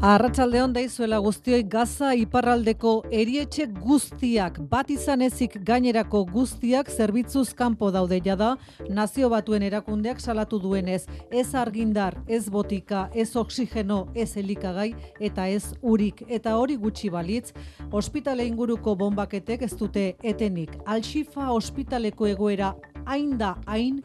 Arratsalde hon daizuela guztioi Gaza iparraldeko erietxe guztiak. Bat izan ezik gainerako guztiak zerbitzuz kanpo daude jada. Nazio batuen erakundeak salatu duenez. Ez argindar, ez botika, ez oksigeno, ez elikagai eta ez urik. Eta hori gutxi balitz ospitale inguruko bombaketek ez dute etenik. Alxifa ospitaleko egoera hain da hain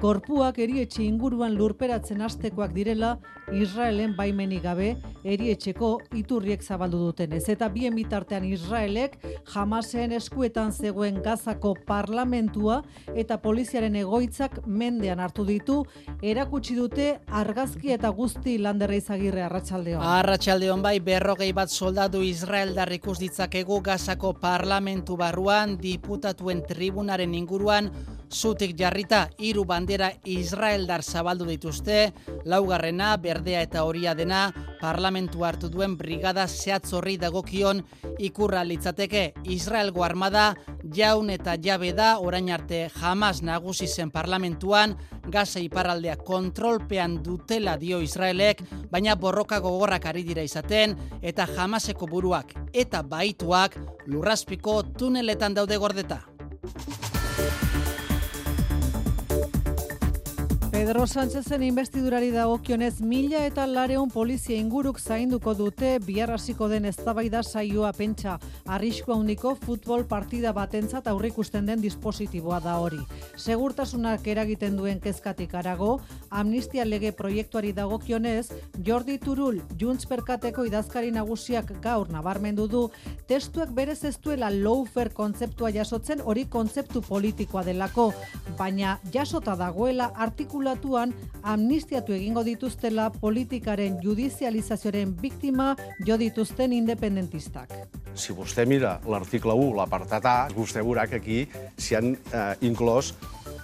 gorpuak erietxe inguruan lurperatzen hastekoak direla Israelen baimenik gabe erietxeko iturriek zabaldu dutenez. Eta bien bitartean Israelek jamasen eskuetan zegoen gazako parlamentua eta poliziaren egoitzak mendean hartu ditu, erakutsi dute argazki eta guzti landerra izagirre arratsaldeon. Arratsaldeon bai berrogei bat soldadu Israel ikus ditzakegu gazako parlamentu barruan diputatuen tribunaren inguruan zutik jarrita hiru bandera Israeldar zabaldu dituzte, laugarrena, berdea eta horia dena, parlamentu hartu duen brigada zehatzorri dagokion ikurra litzateke Israelgo armada jaun eta jabe da orain arte jamaz nagusi zen parlamentuan Gaza iparraldea kontrolpean dutela dio Israelek, baina borroka gogorrak ari dira izaten eta jamaseko buruak eta baituak lurraspiko tuneletan daude gordeta. Pedro Sánchezen investidurari dagokionez mila eta lareun polizia inguruk zainduko dute bihar hasiko den eztabaida saioa pentsa arrisku handiko futbol partida batentzat aurrikusten den dispositiboa da hori. Segurtasunak eragiten duen kezkatik arago, amnistia lege proiektuari dagokionez, Jordi Turul, Junts Perkateko idazkari nagusiak gaur nabarmendu du, testuak berez ez duela lawfare kontzeptua jasotzen hori kontzeptu politikoa delako, baina jasota dagoela artikulu artikulatuan amnistiatu egingo dituztela politikaren judizializazioaren biktima jo dituzten independentistak. Si vostè mira l'article 1, l'apartat A, vostè veurà que aquí s'hi han eh, inclòs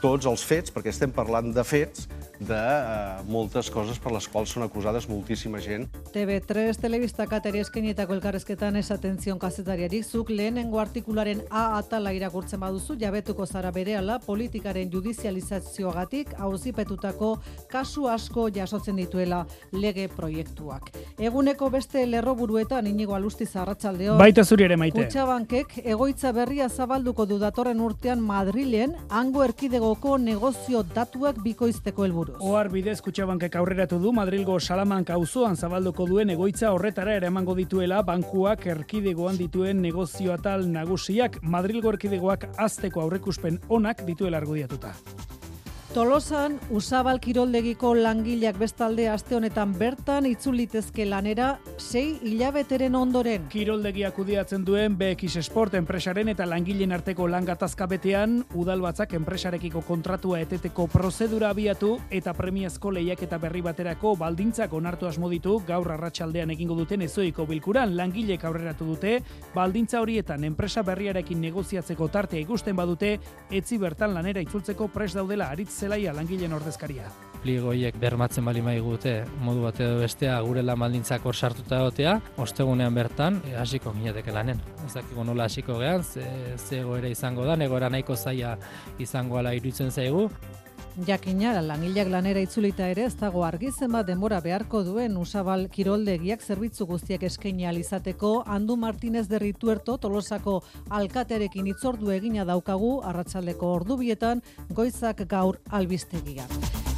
tots els fets, perquè estem parlant de fets de uh, moltes coses per les quals són acusades moltíssima gent. TV3 telebista kateri eskenietako elkarrezketan esaten zion kazetariari zuk lehenengo artikularen A atala irakurtzen baduzu jabetuko zara berehala politikaren judizializazioagatik auzipetutako kasu asko jasotzen dituela lege proiektuak. Eguneko beste lerroburuetan inigo alusti zarratzaldeo. Baita zuri ere maite. Kutxabankek egoitza berria zabalduko du datorren urtean Madrilen hango erkidegoko negozio datuak bikoizteko helburu buruz. Ohar bidez Kutxabankek aurreratu du Madrilgo Salamanca auzoan zabalduko duen egoitza horretara ere emango dituela bankuak erkidegoan dituen negozio atal nagusiak Madrilgo erkidegoak azteko aurrekuspen onak dituela argudiatuta. Tolosan, Usabal Kiroldegiko langileak bestalde aste honetan bertan itzulitezke lanera sei hilabeteren ondoren. Kiroldegiak kudiatzen duen BX Sport enpresaren eta langileen arteko langatazka betean, udalbatzak enpresarekiko kontratua eteteko prozedura abiatu eta premiazko lehiak eta berri baterako baldintzak onartu asmo ditu gaur arratsaldean egingo duten ezoiko bilkuran langilek aurreratu dute, baldintza horietan enpresa berriarekin negoziatzeko tartea ikusten badute, etzi bertan lanera itzultzeko pres daudela aritz zelaia langileen ordezkaria. Pligoiek bermatzen bali maigute modu bat edo bestea gure lan baldintzak hor sartuta egotea, ostegunean bertan e, hasiko gineteke lanen. Ez dakigu nola hasiko gehan, ze, ze ere izango da, negora nahiko zaia izango ala iruditzen zaigu. Jakina, langileak lanera itzulita ere ez dago argi zenbat denbora beharko duen Usabal Kiroldegiak zerbitzu guztiak eskaini izateko Andu Martinez de Rituerto Tolosako alkaterekin itzordu egina daukagu arratsaldeko ordubietan goizak gaur albistegia.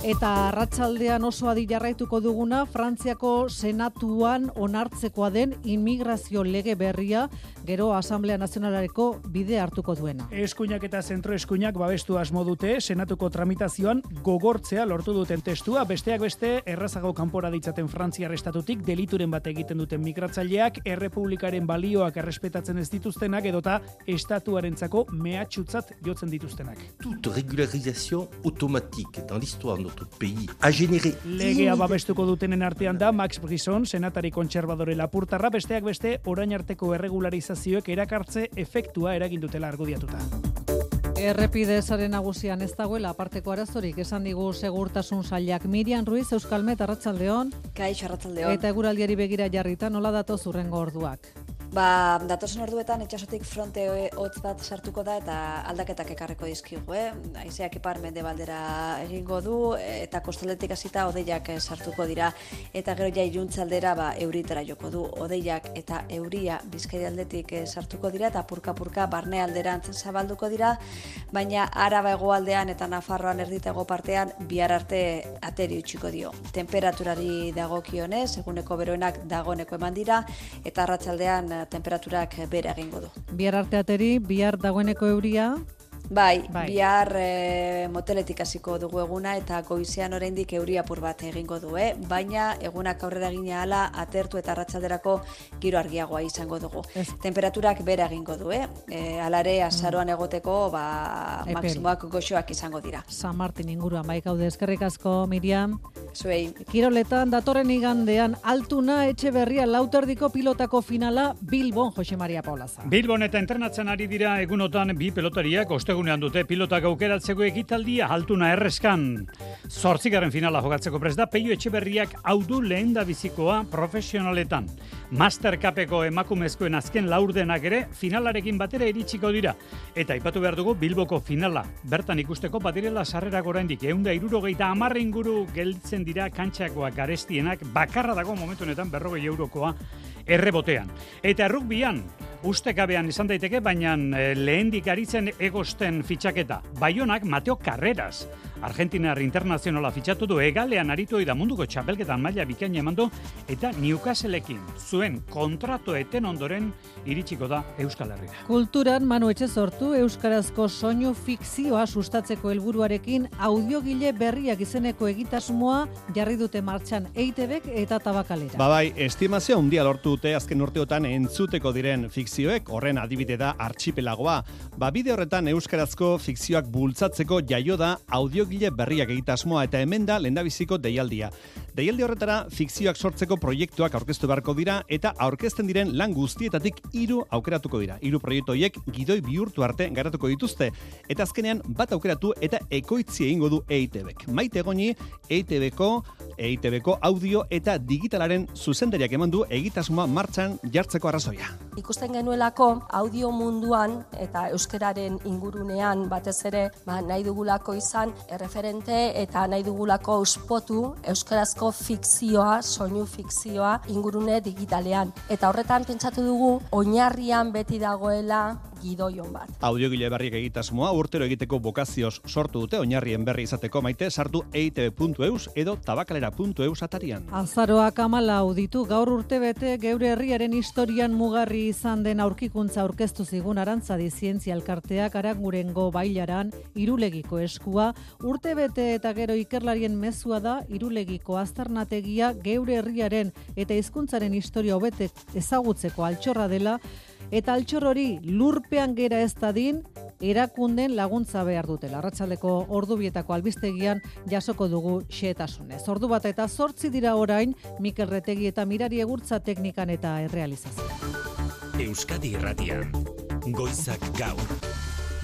Eta arratsaldean oso adi jarraituko duguna Frantziako Senatuan onartzekoa den inmigrazio lege berria gero Asamblea Nazionalareko bide hartuko duena. Eskuinak eta zentro eskuinak babestu asmo dute Senatuko tramitazioan gogortzea lortu duten testua besteak beste errazago kanpora ditzaten Frantziar estatutik delituren bat egiten duten migratzaileak errepublikaren balioak errespetatzen ez dituztenak edota estatuarentzako mehatxutzat jotzen dituztenak. Toute régularisation automatique dans l'histoire notre pays a généré Legea babestuko dutenen artean da Max Brisson, senatari kontserbadore lapurtarra, besteak beste orain arteko erregularizazioek erakartze efektua eragin dutela argudiatuta. Errepide zaren nagusian ez dagoela aparteko arazorik. Esan digu segurtasun sailak Mirian Ruiz Euskalmet Arratsaldeon Kaixo Arratsaldeon eta eguraldiari begira jarrita nola dato zurrengo orduak Ba, datozen orduetan itxasotik fronte hotz bat sartuko da eta aldaketak ekarreko dizkigu, eh? Aizeak ipar mende baldera egingo du eta kostaldetik hasita odeiak sartuko dira eta gero ja iluntzaldera ba euritara joko du. Odeiak eta euria bizkaialdetik sartuko dira eta purka-purka barne alderantz zabalduko dira, baina araba hegoaldean eta Nafarroan erditego partean bihar arte ateri utziko dio. Temperaturari dagokionez, eguneko beroenak dagoneko eman dira eta arratsaldean temperaturak bere egingo du. Bihar arteateri, bihar dagoeneko euria, Bai, bai, bihar e, moteletik hasiko dugu eguna eta goizean oraindik euri apur bat egingo du, eh? baina egunak aurrera gina hala atertu eta arratsalderako giro argiagoa izango dugu. Temperaturak bera egingo du, eh? E, alare azaroan mm. egoteko ba, maksimoak goxoak izango dira. San Martin inguruan, bai gaude, eskerrik asko, Miriam. Zuei. Kiroletan, datorren igandean, altuna etxe berria lauterdiko pilotako finala Bilbon, Jose Maria Paulaza. Bilbon eta entrenatzen ari dira egunotan bi pelotariak oste ostegunean dute pilotak aukeratzeko egitaldia altuna erreskan. Zortzigaren finala jokatzeko prez da, peio etxeberriak audu lehen da bizikoa profesionaletan. Master Cupeko emakumezkoen azken laurdenak ere finalarekin batera iritsiko dira. Eta ipatu behar dugu Bilboko finala. Bertan ikusteko badirela sarrera goraindik eunda irurogeita amarre inguru gelditzen dira kantxakoak garestienak bakarra dago momentu honetan berrogei eurokoa errebotean. Eta errukbian, ustekabean izan daiteke, baina eh, lehendik aritzen egosten fitxaketa. Baionak Mateo Carreras, Argentinar Internazionala fitxatu du egalean aritu da munduko txapelketan maila bikain emandu eta Newcastleekin zuen kontrato eten ondoren iritsiko da Euskal Herria. Kulturan Manu Etxe sortu Euskarazko soinu fikzioa sustatzeko helburuarekin audiogile berriak izeneko egitasmoa jarri dute martxan EITBek eta Tabakalera. Ba bai, estimazio handia lortu dute azken urteotan entzuteko diren fikzioek horren adibide da archipelagoa. Ba bide horretan Euskarazko fikzioak bultzatzeko jaio da audiogile egile berriak egitasmoa eta hemen da lendabiziko deialdia. Deialdi horretara fikzioak sortzeko proiektuak aurkeztu beharko dira eta aurkezten diren lan guztietatik hiru aukeratuko dira. Hiru proiektu horiek gidoi bihurtu arte garatuko dituzte eta azkenean bat aukeratu eta ekoitzi egingo du EITBek. Maite egoni EITBko EITBko audio eta digitalaren zuzenderiak eman du egitasmoa martxan jartzeko arrazoia. Ikusten genuelako audio munduan eta euskararen ingurunean batez ere ba, nahi dugulako izan erreferente eta nahi dugulako uspotu euskarazko fikzioa, soinu fikzioa ingurune digitalean. Eta horretan pentsatu dugu oinarrian beti dagoela gidoion bat. Audiogile berriek egitasmoa urtero egiteko bokazioz sortu dute oinarrien berri izateko maite sartu eitb.eus edo tabakalera.eus atarian. Azaroak amala auditu gaur urte bete geure herriaren historian mugarri izan den aurkikuntza aurkeztu zigun arantzadi zientzia elkarteak arangurengo bailaran irulegiko eskua urte bete eta gero ikerlarien mezua da irulegiko aztarnategia geure herriaren eta hizkuntzaren historia hobetek ezagutzeko altxorra dela eta altxor hori lurpean gera ez dadin, erakunden laguntza behar dute. Larratxaldeko ordubietako albistegian jasoko dugu xeetasunez. Ordu bat eta zortzi dira orain, Mikel Retegi eta Mirari Egurtza teknikan eta errealizazioa. Euskadi Irratian, Goizak Gaur.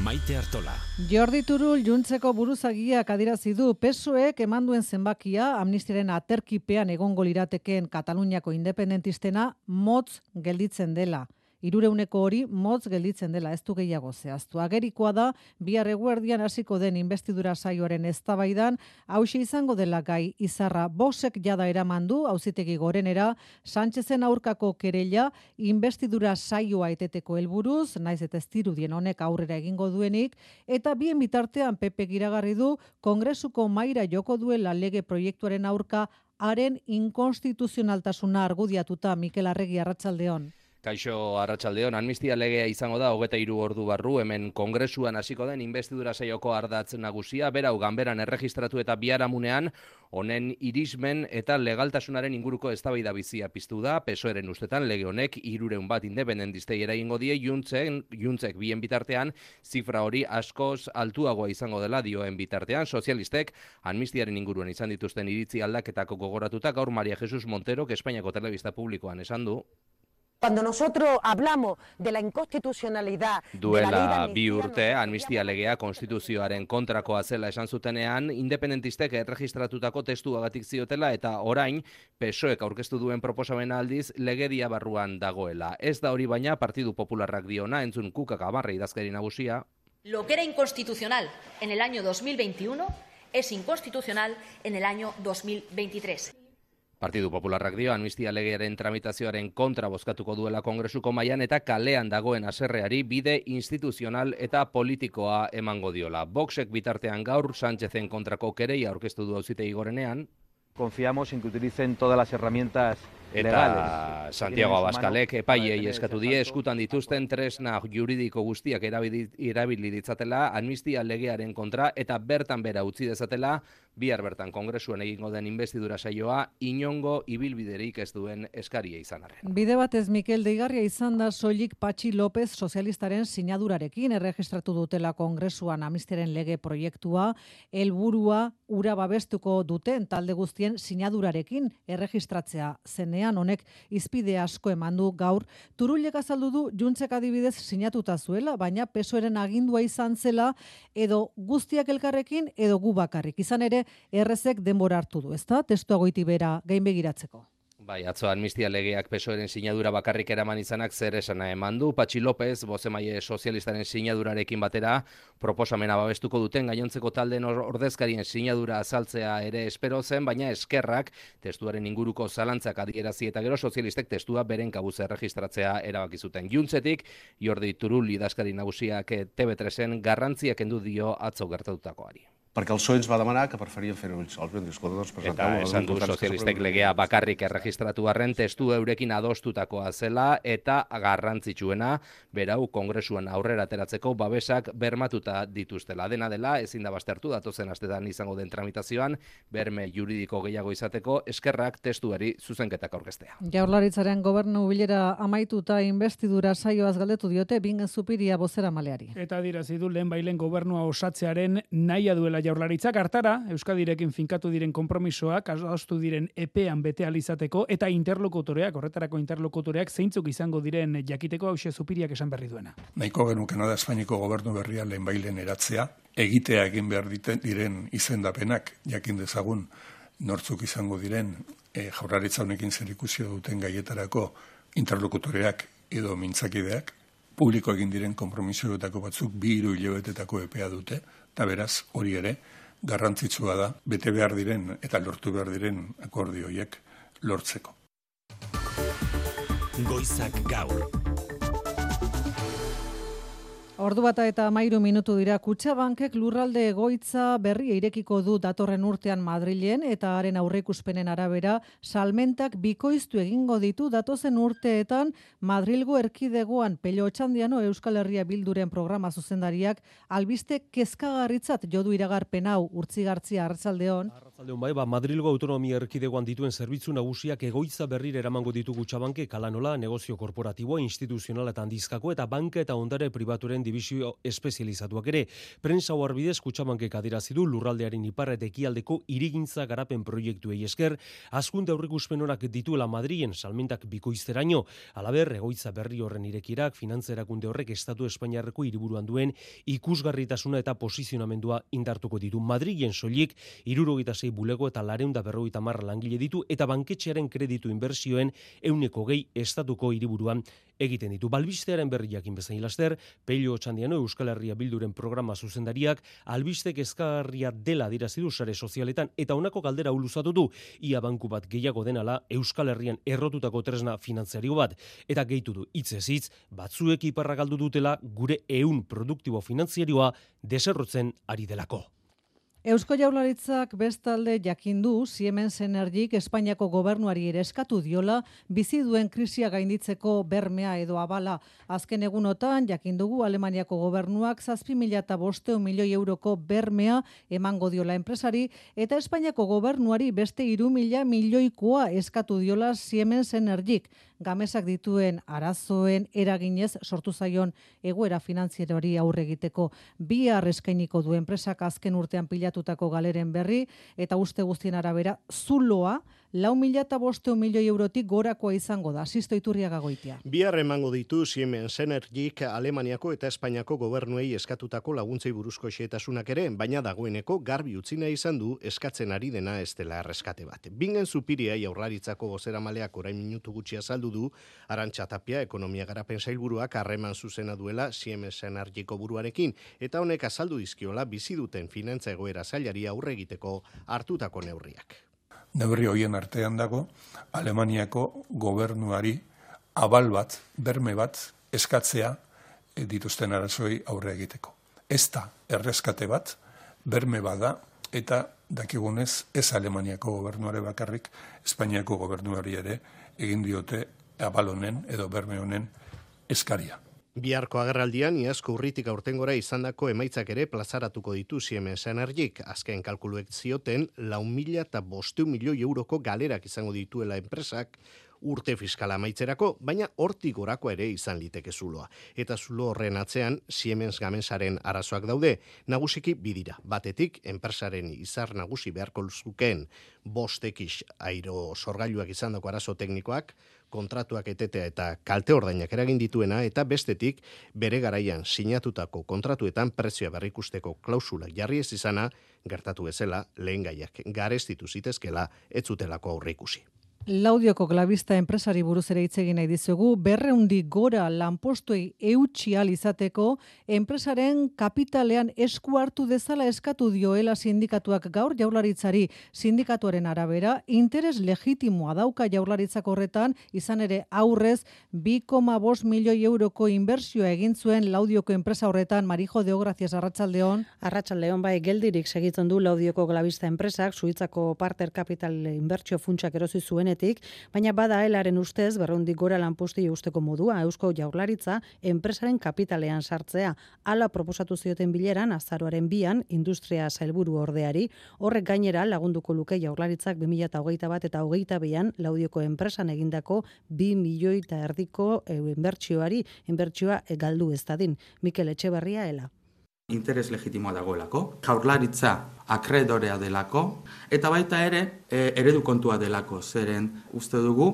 Maite Artola. Jordi Turul juntzeko buruzagiak adirazi du pesoek emanduen zenbakia amnistiren aterkipean egongo lirateken Kataluniako independentistena motz gelditzen dela irureuneko hori motz gelditzen dela ez du gehiago zehaztu. Agerikoa da, bihar eguerdian hasiko den investidura saioaren eztabaidan hause izango dela gai izarra bosek jada eraman du auzitegi gorenera, Sánchezen aurkako kerella investidura saioa eteteko helburuz, naiz eta estirudien honek aurrera egingo duenik, eta bien bitartean Pepe giragarri du, kongresuko maira joko duela lege proiektuaren aurka haren inkonstituzionaltasuna argudiatuta Mikel Arregi Arratsaldeon. Kaixo Arratsaldeon, amnistia legea izango da hogeta hiru ordu barru hemen kongresuan hasiko den investidura saioko ardatz nagusia, berau ganberan erregistratu eta biharamunean honen irismen eta legaltasunaren inguruko eztabaida bizia piztu da, pesoeren ustetan lege honek irureun bat independentistei eragingo die juntzen, juntzek bien bitartean, zifra hori askoz altuagoa izango dela dioen bitartean, sozialistek amnistiaren inguruan izan dituzten iritzi aldaketako gogoratuta gaur Maria Jesus Montero, Espainiako Telebista Publikoan esan du, Cuando nosotros hablamos de la inconstitucionalidad Duela bi urte, amnistia legea konstituzioaren kontrakoa zela esan zutenean, independentistek erregistratutako testuagatik ziotela eta orain, pesoek aurkeztu duen proposamena aldiz, legedia barruan dagoela. Ez da hori baina, Partidu Popularrak diona, entzun kukak abarra idazkari nagusia. Lo que era inconstitucional en el año 2021 es inconstitucional en el año 2023. Partidu Popularrak dio amnistia legearen tramitazioaren kontra bozkatuko duela kongresuko mailan eta kalean dagoen aserreari bide instituzional eta politikoa emango diola. Voxek bitartean gaur Sánchezen kontrako kereia aurkeztu du auzite igorenean. Confiamos en que utilicen todas las herramientas Eta Santiago Abaskalek epaiei eskatu die eskutan dituzten tresna juridiko guztiak erabili ditzatela amnistia legearen kontra eta bertan bera utzi dezatela bihar bertan kongresuan egingo den investidura saioa inongo ibilbiderik ez duen eskaria izan arren. Bide batez Mikel Deigarria izan da soilik Patxi López sozialistaren sinadurarekin erregistratu dutela kongresuan amnistiaren lege proiektua. Helburua ura babestuko duten talde guztien sinadurarekin erregistratzea zen zenean honek izpide asko eman du gaur. Turullek azaldu du Juntzek adibidez sinatuta zuela baina pesoeren agindua izan zela edo guztiak elkarrekin edo gu bakarrik. Izan ere errezek denbora hartu du ezta? Testua goiti bera gain begiratzeko Bai, atzo amnistia legeak pesoeren sinadura bakarrik eraman izanak zer esana eman du. Patxi López, bozemaile sozialistaren sinadurarekin batera, proposamena babestuko duten gainontzeko talden ordezkarien sinadura azaltzea ere espero zen, baina eskerrak testuaren inguruko zalantzak adierazi eta gero sozialistek testua beren kabuz erregistratzea erabaki zuten. Juntzetik, Jordi Turul idazkari nagusiak TV3en garrantziak endu dio atzo gertatutakoari perquè el PSOE ens va demanar que preferien fer-ho ells sols. Vam dir, escolta, doncs presenteu... Eta esan du sozialistek legea bakarrik erregistratu arren, testu eurekin adostutakoa zela eta garrantzitsuena, berau kongresuan aurrera ateratzeko babesak bermatuta dituztela. Dena dela, ezin da bastertu datozen astetan izango den tramitazioan, berme juridiko gehiago izateko, eskerrak testuari zuzenketak aurkeztea. Jaurlaritzaren gobernu bilera amaituta investidura saioaz galdetu diote, bingen zupiria bozera maleari. Eta dira zidu lehen bailen gobernua osatzearen naia duela jaurlaritzak hartara, Euskadirekin finkatu diren konpromisoak, adostu diren epean bete alizateko, eta interlokutoreak, horretarako interlokutoreak, zeintzuk izango diren jakiteko hause zupiriak esan berri duena. Naiko genuke da Espainiko gobernu berria lehen bailen eratzea, egitea egin behar diren izendapenak, jakin dezagun, nortzuk izango diren, e, jaurlaritza honekin zer duten gaietarako interlokutoreak edo mintzakideak, publiko egin diren konpromisoetako batzuk bi hiru hilabetetako epea dute, eta beraz hori ere garrantzitsua da bete behar diren eta lortu behar diren akordioiek lortzeko. Goizak gaur. Ordu bata eta mairu minutu dira Kutxabankek lurralde egoitza berri irekiko du datorren urtean Madrilen eta haren aurreikuspenen arabera salmentak bikoiztu egingo ditu datozen urteetan Madrilgo erkidegoan Pello Otxandiano Euskal Herria Bilduren programa zuzendariak albiste kezkagarritzat jodu iragarpen hau urtzigartzia hartzaldeon. Arratsaldeon bai, ba, Madrilgo autonomia erkidegoan dituen zerbitzu nagusiak egoitza berrire eramango ditu Kutxabanke kalanola negozio korporatiboa, instituzionala eta handizkako eta banka eta ondare pribaturen dibizio espezializatuak ere. Prensa hoarbidez kutsamankek adirazi du lurraldearen iparra eta ekialdeko irigintza garapen proiektuei esker, askunde aurrikuspen horak dituela Madrien salmentak bikoizteraino, alaber egoitza berri horren irekirak, finantzerakunde horrek Estatu Espainiarreko hiriburuan duen ikusgarritasuna eta posizionamendua indartuko ditu. Madrien soilik, irurogeita zei bulego eta lareunda berrogeita marra langile ditu eta banketxearen kreditu inbersioen euneko gehi Estatuko hiriburuan egiten ditu. Balbistearen berriakin bezain laster, Pello Txandiano Euskal Herria Bilduren programa zuzendariak albistek ezkarria dela dirazidu sare sozialetan eta honako galdera uluzatu du ia banku bat gehiago denala Euskal Herrian errotutako tresna finantziario bat eta gehitu du hitzez hitz batzuek iparra galdu dutela gure ehun produktibo finantziarioa deserrotzen ari delako. Eusko Jaurlaritzak bestalde jakindu Siemens Energik Espainiako gobernuari ere eskatu diola bizi duen krisia gainditzeko bermea edo abala. Azken egunotan jakindugu Alemaniako gobernuak 7500 milioi euroko bermea emango diola enpresari eta Espainiako gobernuari beste 3000 milioikoa eskatu diola Siemens Energik gamesak dituen arazoen eraginez sortu zaion egoera finantzieroari aurre egiteko. Bi eskainiko du enpresak azken urtean pilatutako galeren berri eta uste guztien arabera zuloa lau mila eta boste milioi eurotik gorakoa izango da, asisto iturriaga goitia. Bihar emango ditu Siemens Energik Alemaniako eta Espainiako gobernuei eskatutako laguntzei buruzko xeetasunak ere, baina dagoeneko garbi utzina izan du eskatzen ari dena ez dela erreskate bat. Bingen zupiria jaurlaritzako gozera maleak orain minutu gutxi azaldu du, arantxatapia ekonomia garapen sailburuak harreman zuzena duela Siemens Energiko buruarekin, eta honek azaldu dizkiola bizi duten finantza egoera zailari aurre egiteko hartutako neurriak. Neurri hoien artean dago, Alemaniako gobernuari abal bat, berme bat, eskatzea eh, dituzten arazoi aurre egiteko. Ez da erreskate bat, berme bada, eta dakigunez ez Alemaniako gobernuare bakarrik, Espainiako gobernuari ere egin diote abal honen edo berme honen eskaria. Biharko agerraldian, iazko urritik aurtengora izandako emaitzak ere plazaratuko ditu Siemens Energik. Azken kalkuluek zioten, lau mila eta bostu milioi euroko galerak izango dituela enpresak, urte fiskala amaitzerako, baina hortik gorako ere izan liteke zuloa. Eta zulo horren atzean Siemens Gamensaren arazoak daude, nagusiki bidira. Batetik, enpresaren izar nagusi beharko luzukeen bostekix airo sorgailuak izan dako arazo teknikoak, kontratuak etetea eta kalte ordainak eragin dituena eta bestetik bere garaian sinatutako kontratuetan prezioa berrikusteko klausulak jarri ez izana gertatu ezela lehen gaiak garestitu zitezkela ez zutelako aurreikusi. Laudioko glabista enpresari buruz ere hitz egin nahi dizugu, berreundi gora lanpostuei eutxi izateko, enpresaren kapitalean esku hartu dezala eskatu dioela sindikatuak gaur jaularitzari sindikatuaren arabera, interes legitimoa dauka jaularitzak horretan, izan ere aurrez 2,5 milioi euroko inbersioa egin zuen laudioko enpresa horretan, Marijo Deo, gracias, Arratxaldeon. Arratxaldeon, bai, geldirik segitzen du laudioko glabista enpresak, suitzako parter kapital inbertsio funtsak erosi zuen zuenetik, baina bada helaren ustez berrundik gora lanposti usteko modua Eusko Jaurlaritza enpresaren kapitalean sartzea. Hala proposatu zioten bileran azaroaren bian industria sailburu ordeari, horrek gainera lagunduko luke Jaurlaritzak 2021 bat eta 22an laudioko enpresan egindako 2 milioi eta erdiko eh, inbertsioari inbertsioa galdu ez dadin. Mikel Etxeberria ela interes legitimoa dagoelako, jaurlaritza akredorea delako, eta baita ere e, eredu kontua delako, zeren uste dugu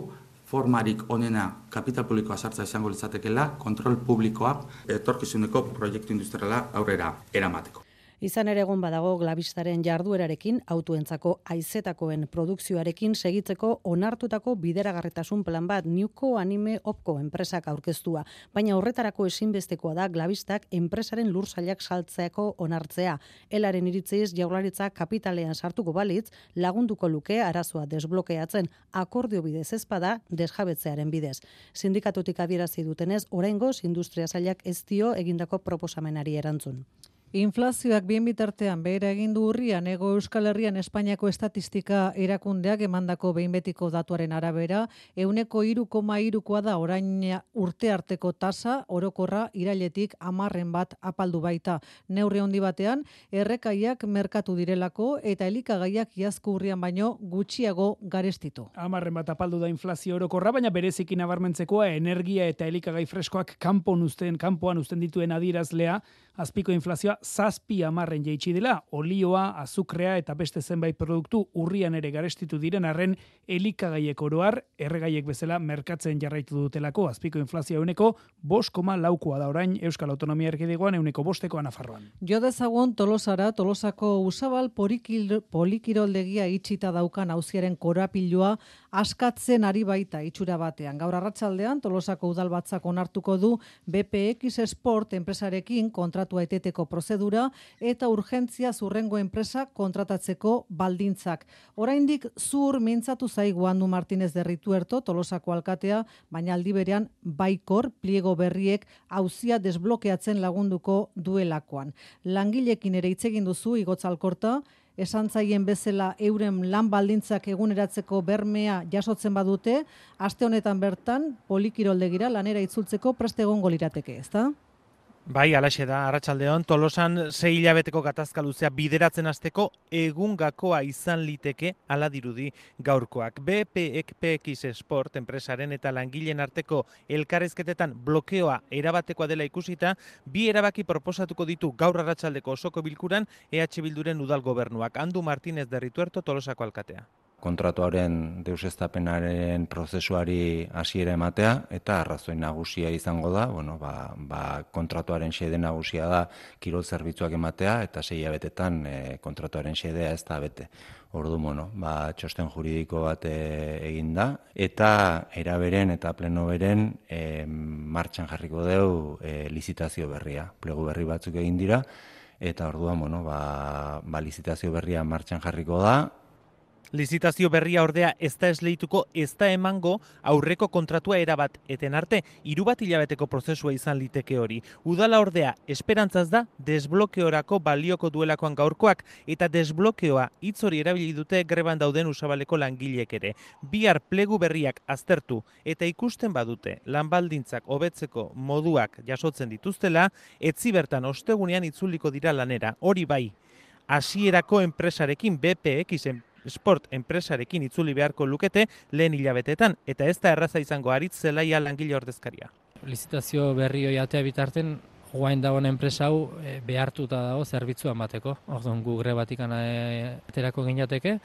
formarik onena kapital publikoa sartza izango litzatekela, kontrol publikoa etorkizuneko proiektu industriala aurrera eramateko. Izan ere egon badago glabistaren jarduerarekin autoentzako aizetakoen produkzioarekin segitzeko onartutako bideragarretasun plan bat Newco Anime Opko enpresak aurkeztua, baina horretarako ezinbestekoa da glabistak enpresaren lursailak saltzeako onartzea. Elaren iritziz jaurlaritza kapitalean sartuko balitz lagunduko luke arazoa desblokeatzen akordio bidez ezpada desjabetzearen bidez. Sindikatutik adierazi dutenez, oraingoz industria zailak ez dio egindako proposamenari erantzun. Inflazioak bien bitartean behera egin du urrian ego Euskal Herrian Espainiako estatistika erakundeak emandako behin betiko datuaren arabera, euneko iruko irukoa da orain urte arteko tasa orokorra irailetik amarren bat apaldu baita. Neurri handi batean, errekaiak merkatu direlako eta elikagaiak iazko urrian baino gutxiago garestitu. Amarren bat apaldu da inflazio orokorra, baina berezikin abarmentzekoa energia eta elikagai freskoak kanpon usten, kanpoan usten dituen adierazlea, azpiko inflazioa zazpi amarren jaitsi dela, olioa, azukrea eta beste zenbait produktu urrian ere garestitu diren arren elikagaiek oroar, erregaiek bezala merkatzen jarraitu dutelako, azpiko inflazioa euneko, bos koma laukoa da orain Euskal Autonomia Erkidegoan euneko bosteko anafarroan. Jo dezagun tolosara, tolosako usabal polikiroldegia itxita daukan hauziaren korapilua askatzen ari baita itxura batean. Gaur arratsaldean tolosako udalbatzak onartuko du BPX Sport enpresarekin kontra kontratua eteteko prozedura eta urgentzia zurrengo enpresa kontratatzeko baldintzak. Oraindik zur mintzatu zaigu handu Martinez derrituerto tolosako alkatea, baina aldi berean baikor pliego berriek hauzia desblokeatzen lagunduko duelakoan. Langilekin ere hitz egin duzu igotzalkorta, esan zaien bezala euren lan baldintzak eguneratzeko bermea jasotzen badute, aste honetan bertan polikiroldegira lanera itzultzeko preste egongo lirateke, ezta? Bai, alaxe da, Arratsaldeon tolosan zei hilabeteko gatazka luzea bideratzen hasteko egun gakoa izan liteke ala dirudi gaurkoak. BPX Sport enpresaren eta langileen arteko elkarrezketetan blokeoa erabatekoa dela ikusita, bi erabaki proposatuko ditu gaur arratsaldeko osoko bilkuran EH Bilduren udal gobernuak. Andu Martinez derrituerto tolosako alkatea kontratuaren deusestapenaren prozesuari hasiera ematea eta arrazoi nagusia izango da, bueno, ba, ba, kontratuaren xede nagusia da kirol zerbitzuak ematea eta sei abetetan e, kontratuaren xedea ez da bete. Ordu mono, ba, txosten juridiko bat e, egin da eta eraberen eta pleno beren e, martxan jarriko deu e, lizitazio berria. Plegu berri batzuk egin dira eta orduan, bueno, ba, ba lizitazio berria martxan jarriko da, Lizitazio berria ordea ez da esleituko ez da emango aurreko kontratua erabat eten arte, hiru bat hilabeteko prozesua izan liteke hori. Udala ordea esperantzaz da desblokeorako balioko duelakoan gaurkoak eta desblokeoa hitz hori erabili dute greban dauden usabaleko langilek ere. Bihar plegu berriak aztertu eta ikusten badute lanbaldintzak hobetzeko moduak jasotzen dituztela, etzi bertan ostegunean itzuliko dira lanera. Hori bai, hasierako enpresarekin BPX sport enpresarekin itzuli beharko lukete lehen hilabetetan eta ez da erraza izango aritz zelaia langile ordezkaria. Lizitazio berri hori atea bitarten guain dagoen enpresa hau e, behartuta dago zerbitzua emateko. Orduan gu grebatik e, aterako ginateke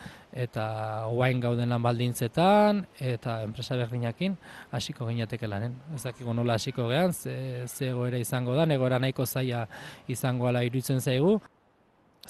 eta guain gauden lan baldintzetan eta enpresa berdinakin hasiko ginateke lanen. Ez dakiko nola hasiko gehan, ze, ze izango da, negora nahiko zaia izango ala iruditzen zaigu.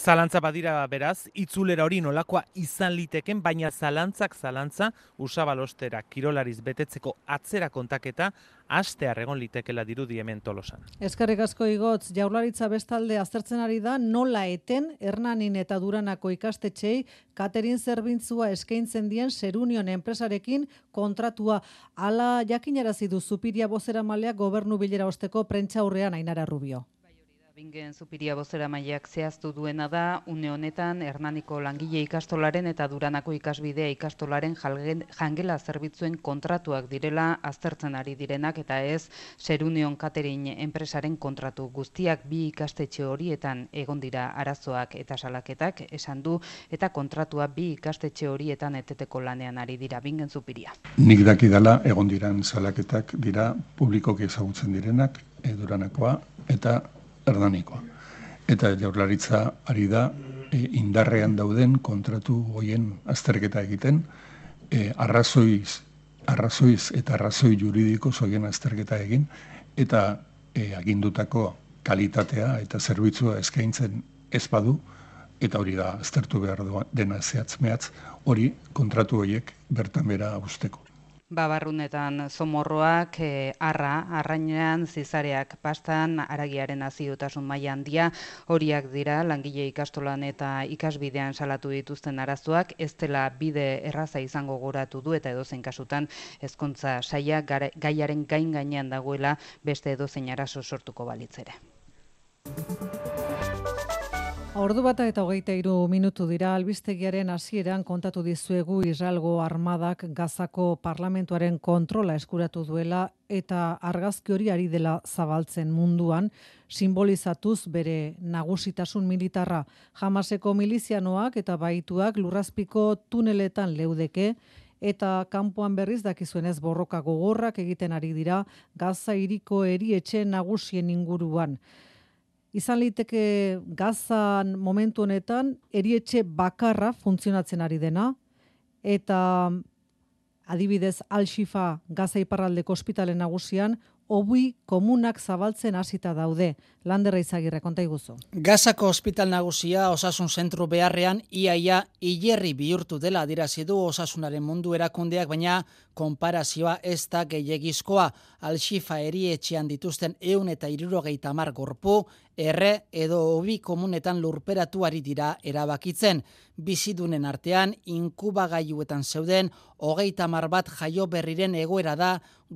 Zalantza badira beraz, itzulera hori nolakoa izan liteken, baina zalantzak zalantza usabalostera kirolariz betetzeko atzera kontaketa aste egon litekela dirudi hemen tolosan. Eskarrik asko igotz, jaurlaritza bestalde aztertzen ari da nola eten Hernanin eta Duranako ikastetxei katerin zerbintzua eskaintzen dien Serunion enpresarekin kontratua ala jakinarazi du Zupiria bozera maleak gobernu bilera osteko prentxaurrean Ainara Rubio. Bingen Zupiria bozera maiak zehaztu duena da, une honetan Hernaniko langile ikastolaren eta Duranako ikasbidea ikastolaren jangela zerbitzuen kontratuak direla aztertzen ari direnak eta ez Serunion Katerin enpresaren kontratu guztiak bi ikastetxe horietan egon dira arazoak eta salaketak esan du eta kontratua bi ikastetxe horietan eteteko lanean ari dira Bingen Zupiria. Nik daki dela egon diran salaketak dira publikoki ezagutzen direnak, eduranakoa, eta erdanikoa. Eta jaurlaritza ari da e, indarrean dauden kontratu hoien azterketa egiten, e, arrazoiz, arrazoiz eta arrazoi juridiko zoien azterketa egin, eta e, agindutako kalitatea eta zerbitzua eskaintzen ez badu, eta hori da aztertu behar dena zehatz mehatz, hori kontratu horiek bertan bera usteko babarrunetan zomorroak, e, arra, arrainean, zizareak pastan, aragiaren aziotasun maila handia, horiak dira langile ikastolan eta ikasbidean salatu dituzten arazoak, ez dela bide erraza izango goratu du eta edozein kasutan ezkontza saia gaiaren gain gainean dagoela beste edozein arazo sortuko balitzere. Ordu bata eta hogeita iru minutu dira albistegiaren hasieran kontatu dizuegu Israelgo armadak gazako parlamentuaren kontrola eskuratu duela eta argazki hori ari dela zabaltzen munduan simbolizatuz bere nagusitasun militarra. Jamaseko milizianoak eta baituak lurrazpiko tuneletan leudeke eta kanpoan berriz dakizuenez borroka gogorrak egiten ari dira gaza iriko erietxe nagusien inguruan izan liteke gazan momentu honetan erietxe bakarra funtzionatzen ari dena eta adibidez Al-Shifa Gaza iparraldeko ospitale nagusian obui komunak zabaltzen hasita daude. Landerra izagirre, konta iguzu. Gazako hospital nagusia osasun zentru beharrean iaia hilerri bihurtu dela dirazi du osasunaren mundu erakundeak, baina konparazioa ez da gehiagizkoa. Al-Shifa erietxean dituzten eun eta irurogeita mar gorpu, erre edo hobi komunetan lurperatuari dira erabakitzen. Bizidunen artean, inkubagailuetan zeuden, hogeita mar bat jaio berriren egoera da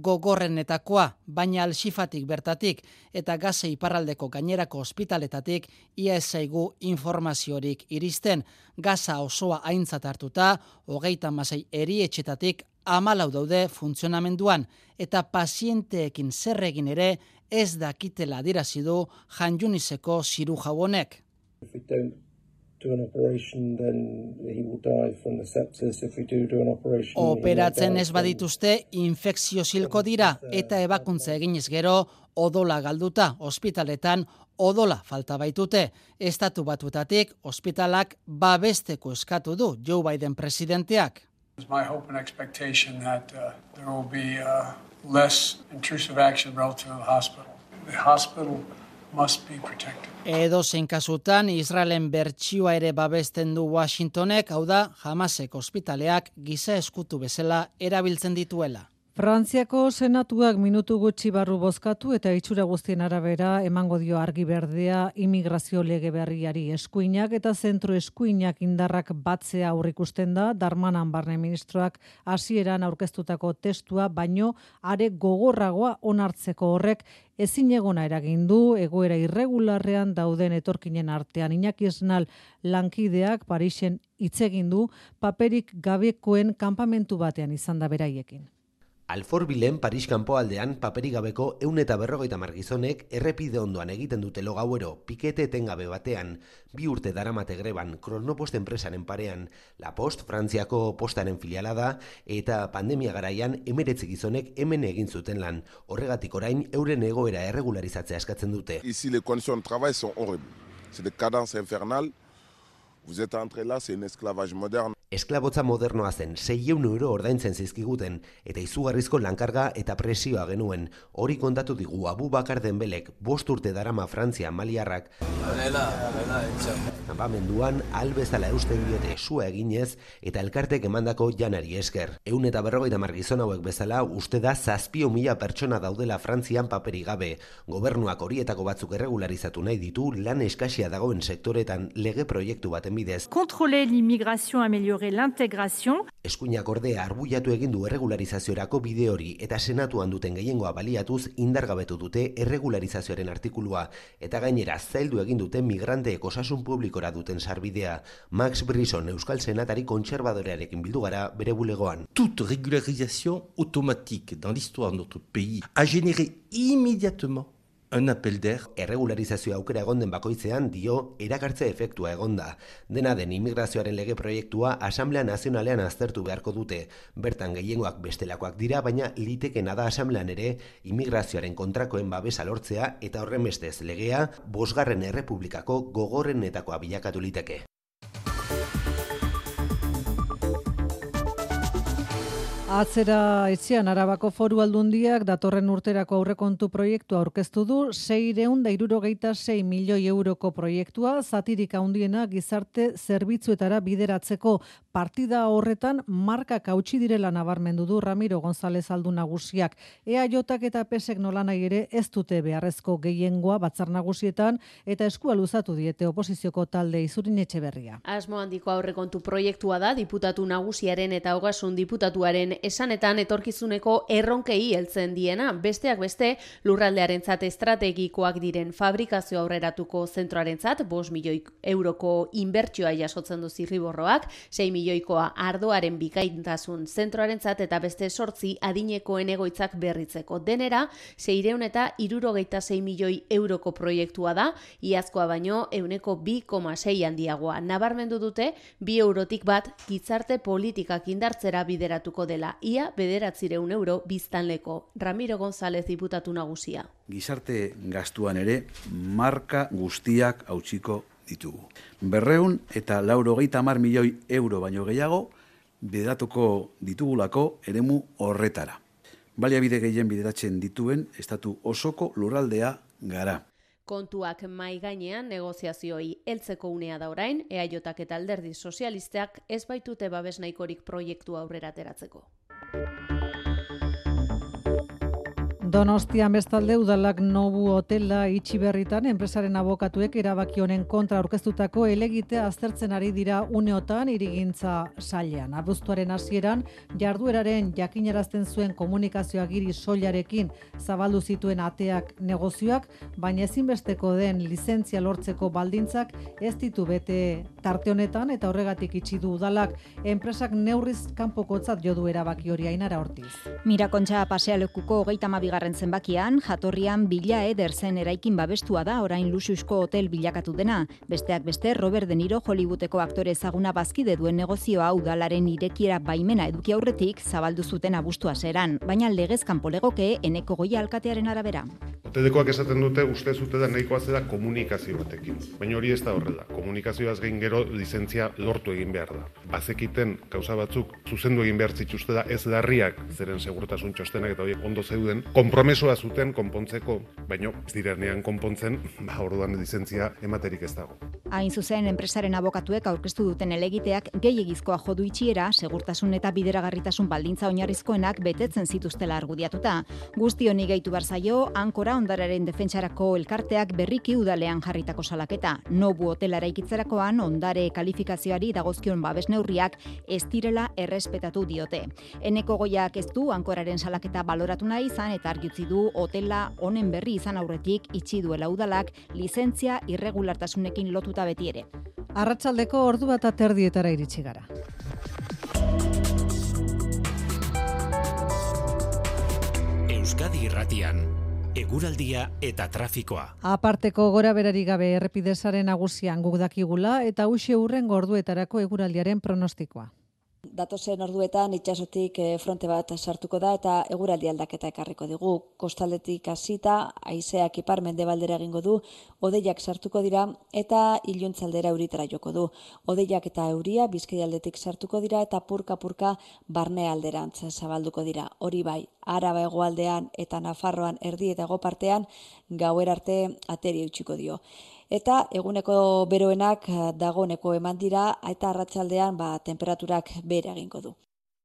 gogorrenetakoa, baina alxifatik bertatik eta gaze iparraldeko gainerako ospitaletatik ia ezaigu informaziorik iristen. Gaza osoa aintzat hartuta, hogeita masei erietxetatik amalau daude funtzionamenduan eta pazienteekin zerregin ere ez dakitela dirazidu janjuniseko ziru jauonek. Operatzen die ez badituzte infekzio silko dira eta ebakuntza eginez gero odola galduta ospitaletan odola falta baitute. Estatu batutatik ospitalak babesteko eskatu du Joe Biden presidenteak. It's my hope and expectation that uh, there will be uh, less intrusive action relative to the hospital. The hospital must be protected. Edo zein kasutan Israelen bertsioa ere babesten du Washingtonek, hau da Hamasek ospitaleak giza eskutu bezala erabiltzen dituela. Frantziako senatuak minutu gutxi barru bozkatu eta itxura guztien arabera emango dio argi berdea imigrazio lege berriari eskuinak eta zentro eskuinak indarrak batzea aurrikusten da. Darmanan barne ministroak hasieran aurkeztutako testua baino are gogorragoa onartzeko horrek ezin egona eragin du. Egoera irregularrean dauden etorkinen artean Iñaki Esnal lankideak Parisen hitz egin du. Paperik gabekoen kanpamentu batean izan da beraiekin. Alforbilen Paris kanpoaldean paperik gabeko eun eta berrogeita margizonek errepide ondoan egiten dute lo gauero pikete etengabe batean, bi urte daramate greban kronopost enpresaren parean, la post Frantziako postaren filiala da eta pandemia garaian emeretzi gizonek hemen egin zuten lan, horregatik orain euren egoera erregularizatzea eskatzen dute. Ici, les conditions de travail sont horribles. C'est des cadences infernales. Vous êtes entré là, c'est un esclavage moderne. Esklabotza modernoa zen, 600 euro ordaintzen zizkiguten, eta izugarrizko lankarga eta presioa genuen. Hori kontatu digu Abu Bakar Denbelek, bost urte darama Frantzia maliarrak. Campamenduan albezala eusten diote sua eginez eta elkartek emandako janari esker. Eun eta berrogeita margizon hauek bezala uste da zazpio mila pertsona daudela Frantzian paperi gabe. Gobernuak horietako batzuk erregularizatu nahi ditu lan eskasia dagoen sektoretan lege proiektu baten bidez. Contrôler l'immigration, améliorer l'intégration. Eskuinak ordea arbuiatu egin du erregularizaziorako bide hori eta senatuan duten gehiengoa baliatuz indargabetu dute erregularizazioaren artikulua eta gainera zaildu egin dute migranteek osasun publikora duten sarbidea. Max Brisson Euskal Senatari kontserbadorearekin bildu gara bere bulegoan. Toute régularisation automatique dans l'histoire de notre pays a généré immédiatement un appel d'air. Erregularizazio aukera egonden bakoitzean dio erakartze efektua egonda. Dena den immigrazioaren lege proiektua Asamblea Nazionalean aztertu beharko dute. Bertan gehiengoak bestelakoak dira, baina litekena da Asamblean ere immigrazioaren kontrakoen babesa lortzea eta horren bestez legea bosgarren errepublikako gogorrenetakoa bilakatu liteke. Atzera etxean Arabako Foru Aldundiak datorren urterako aurrekontu proiektua aurkeztu du 666 milioi euroko proiektua zatirik handiena gizarte zerbitzuetara bideratzeko partida horretan marka kautsi direla nabarmendu du Ramiro González Aldu nagusiak. EAJak eta PSek nolanai ere ez dute beharrezko gehiengoa batzar nagusietan eta eskua luzatu diete oposizioko talde izurin etxeberria. Asmo handiko aurrekontu proiektua da diputatu nagusiaren eta hogasun diputatuaren esanetan etorkizuneko erronkei heltzen diena, besteak beste lurraldearentzat estrategikoak diren fabrikazio aurreratuko zentroarentzat 5 milioi euroko inbertsioa jasotzen du zirriborroak, 6 milioikoa ardoaren bikaintasun zentroarentzat eta beste sortzi adinekoen egoitzak berritzeko. Denera, 600 eta 66 milioi euroko proiektua da, iazkoa baino euneko 2,6 handiagoa. Nabarmendu dute, bi eurotik bat gizarte politikak indartzera bideratuko dela ia bederatzireun euro biztanleko. Ramiro González diputatu nagusia. Gizarte gastuan ere, marka guztiak hautsiko ditugu. Berreun eta lauro mar milioi euro baino gehiago, bideratuko ditugulako eremu horretara. Baliabide gehien bideratzen dituen, estatu osoko lurraldea gara. Kontuak mai gainean negoziazioi heltzeko unea da orain, eaiotak eta alderdi sozialistak ez baitute babes nahikorik proiektu aurrera ateratzeko. Donostian bestalde udalak Nobu Hotela itxi berritan enpresaren abokatuek erabaki honen kontra aurkeztutako elegite aztertzen ari dira uneotan irigintza sailean. Abuztuaren hasieran jardueraren jakinarazten zuen komunikazio agiri soilarekin zabaldu zituen ateak negozioak, baina ezinbesteko den lizentzia lortzeko baldintzak ez ditu bete tarte honetan eta horregatik itxi du udalak enpresak neurriz kanpokotzat jo du erabaki hori ainara hortiz. Mirakontxa pasealekuko 32 bigarren zenbakian, jatorrian bila eder zen eraikin babestua da orain lusuzko hotel bilakatu dena. Besteak beste, Robert De Niro Hollywoodeko aktore ezaguna bazkide duen negozioa udalaren irekiera baimena eduki aurretik zabaldu zuten abustua zeran, baina legez kanpolegoke eneko goia alkatearen arabera. Hoteldekoak esaten dute uste zute da nahikoa zera komunikazio batekin. Baina hori ez da horrela. Komunikazioaz gain gero lizentzia lortu egin behar da. Bazekiten gauza batzuk zuzendu egin behar zituzte da ez larriak zeren segurtasun txostenak eta horiek ondo zeuden konpon konpromesoa zuten konpontzeko, baino ez direnean konpontzen, ba orduan lizentzia ematerik ez dago. Hain zuzen enpresaren abokatuek aurkeztu duten elegiteak gehiegizkoa jodu itxiera, segurtasun eta bideragarritasun baldintza oinarrizkoenak betetzen zituztela argudiatuta. Guzti honi gehitu barzaio, ankora ondararen defentsarako elkarteak berriki udalean jarritako salaketa. Nobu hotelara ikitzerakoan ondare kalifikazioari dagozkion babes neurriak ez direla errespetatu diote. Eneko goiak ez du ankoraren salaketa baloratu nahi izan eta argitzi du hotela honen berri izan aurretik itxi duela udalak lizentzia irregulartasunekin lotuta beti ere. Arratsaldeko ordu bat aterdietara iritsi gara. Euskadi Irratian eguraldia eta trafikoa. Aparteko gora berari gabe errepidezaren nagusian guk dakigula eta uxe urren gorduetarako eguraldiaren pronostikoa. Datozen orduetan itxasotik eh, fronte bat sartuko da eta eguraldi aldaketa ekarriko digu. Kostaldetik hasita haizeak ipar mendebaldera egingo du, odeiak sartuko dira eta iluntzaldera euritara joko du. Odeiak eta euria bizkaialdetik sartuko dira eta purka-purka barne alderantz zabalduko dira. Hori bai, araba egoaldean eta nafarroan erdi eta partean gauer arte ateri utxiko dio eta eguneko beroenak eh, dagoneko eman dira eta arratsaldean ba temperaturak bere egingo du.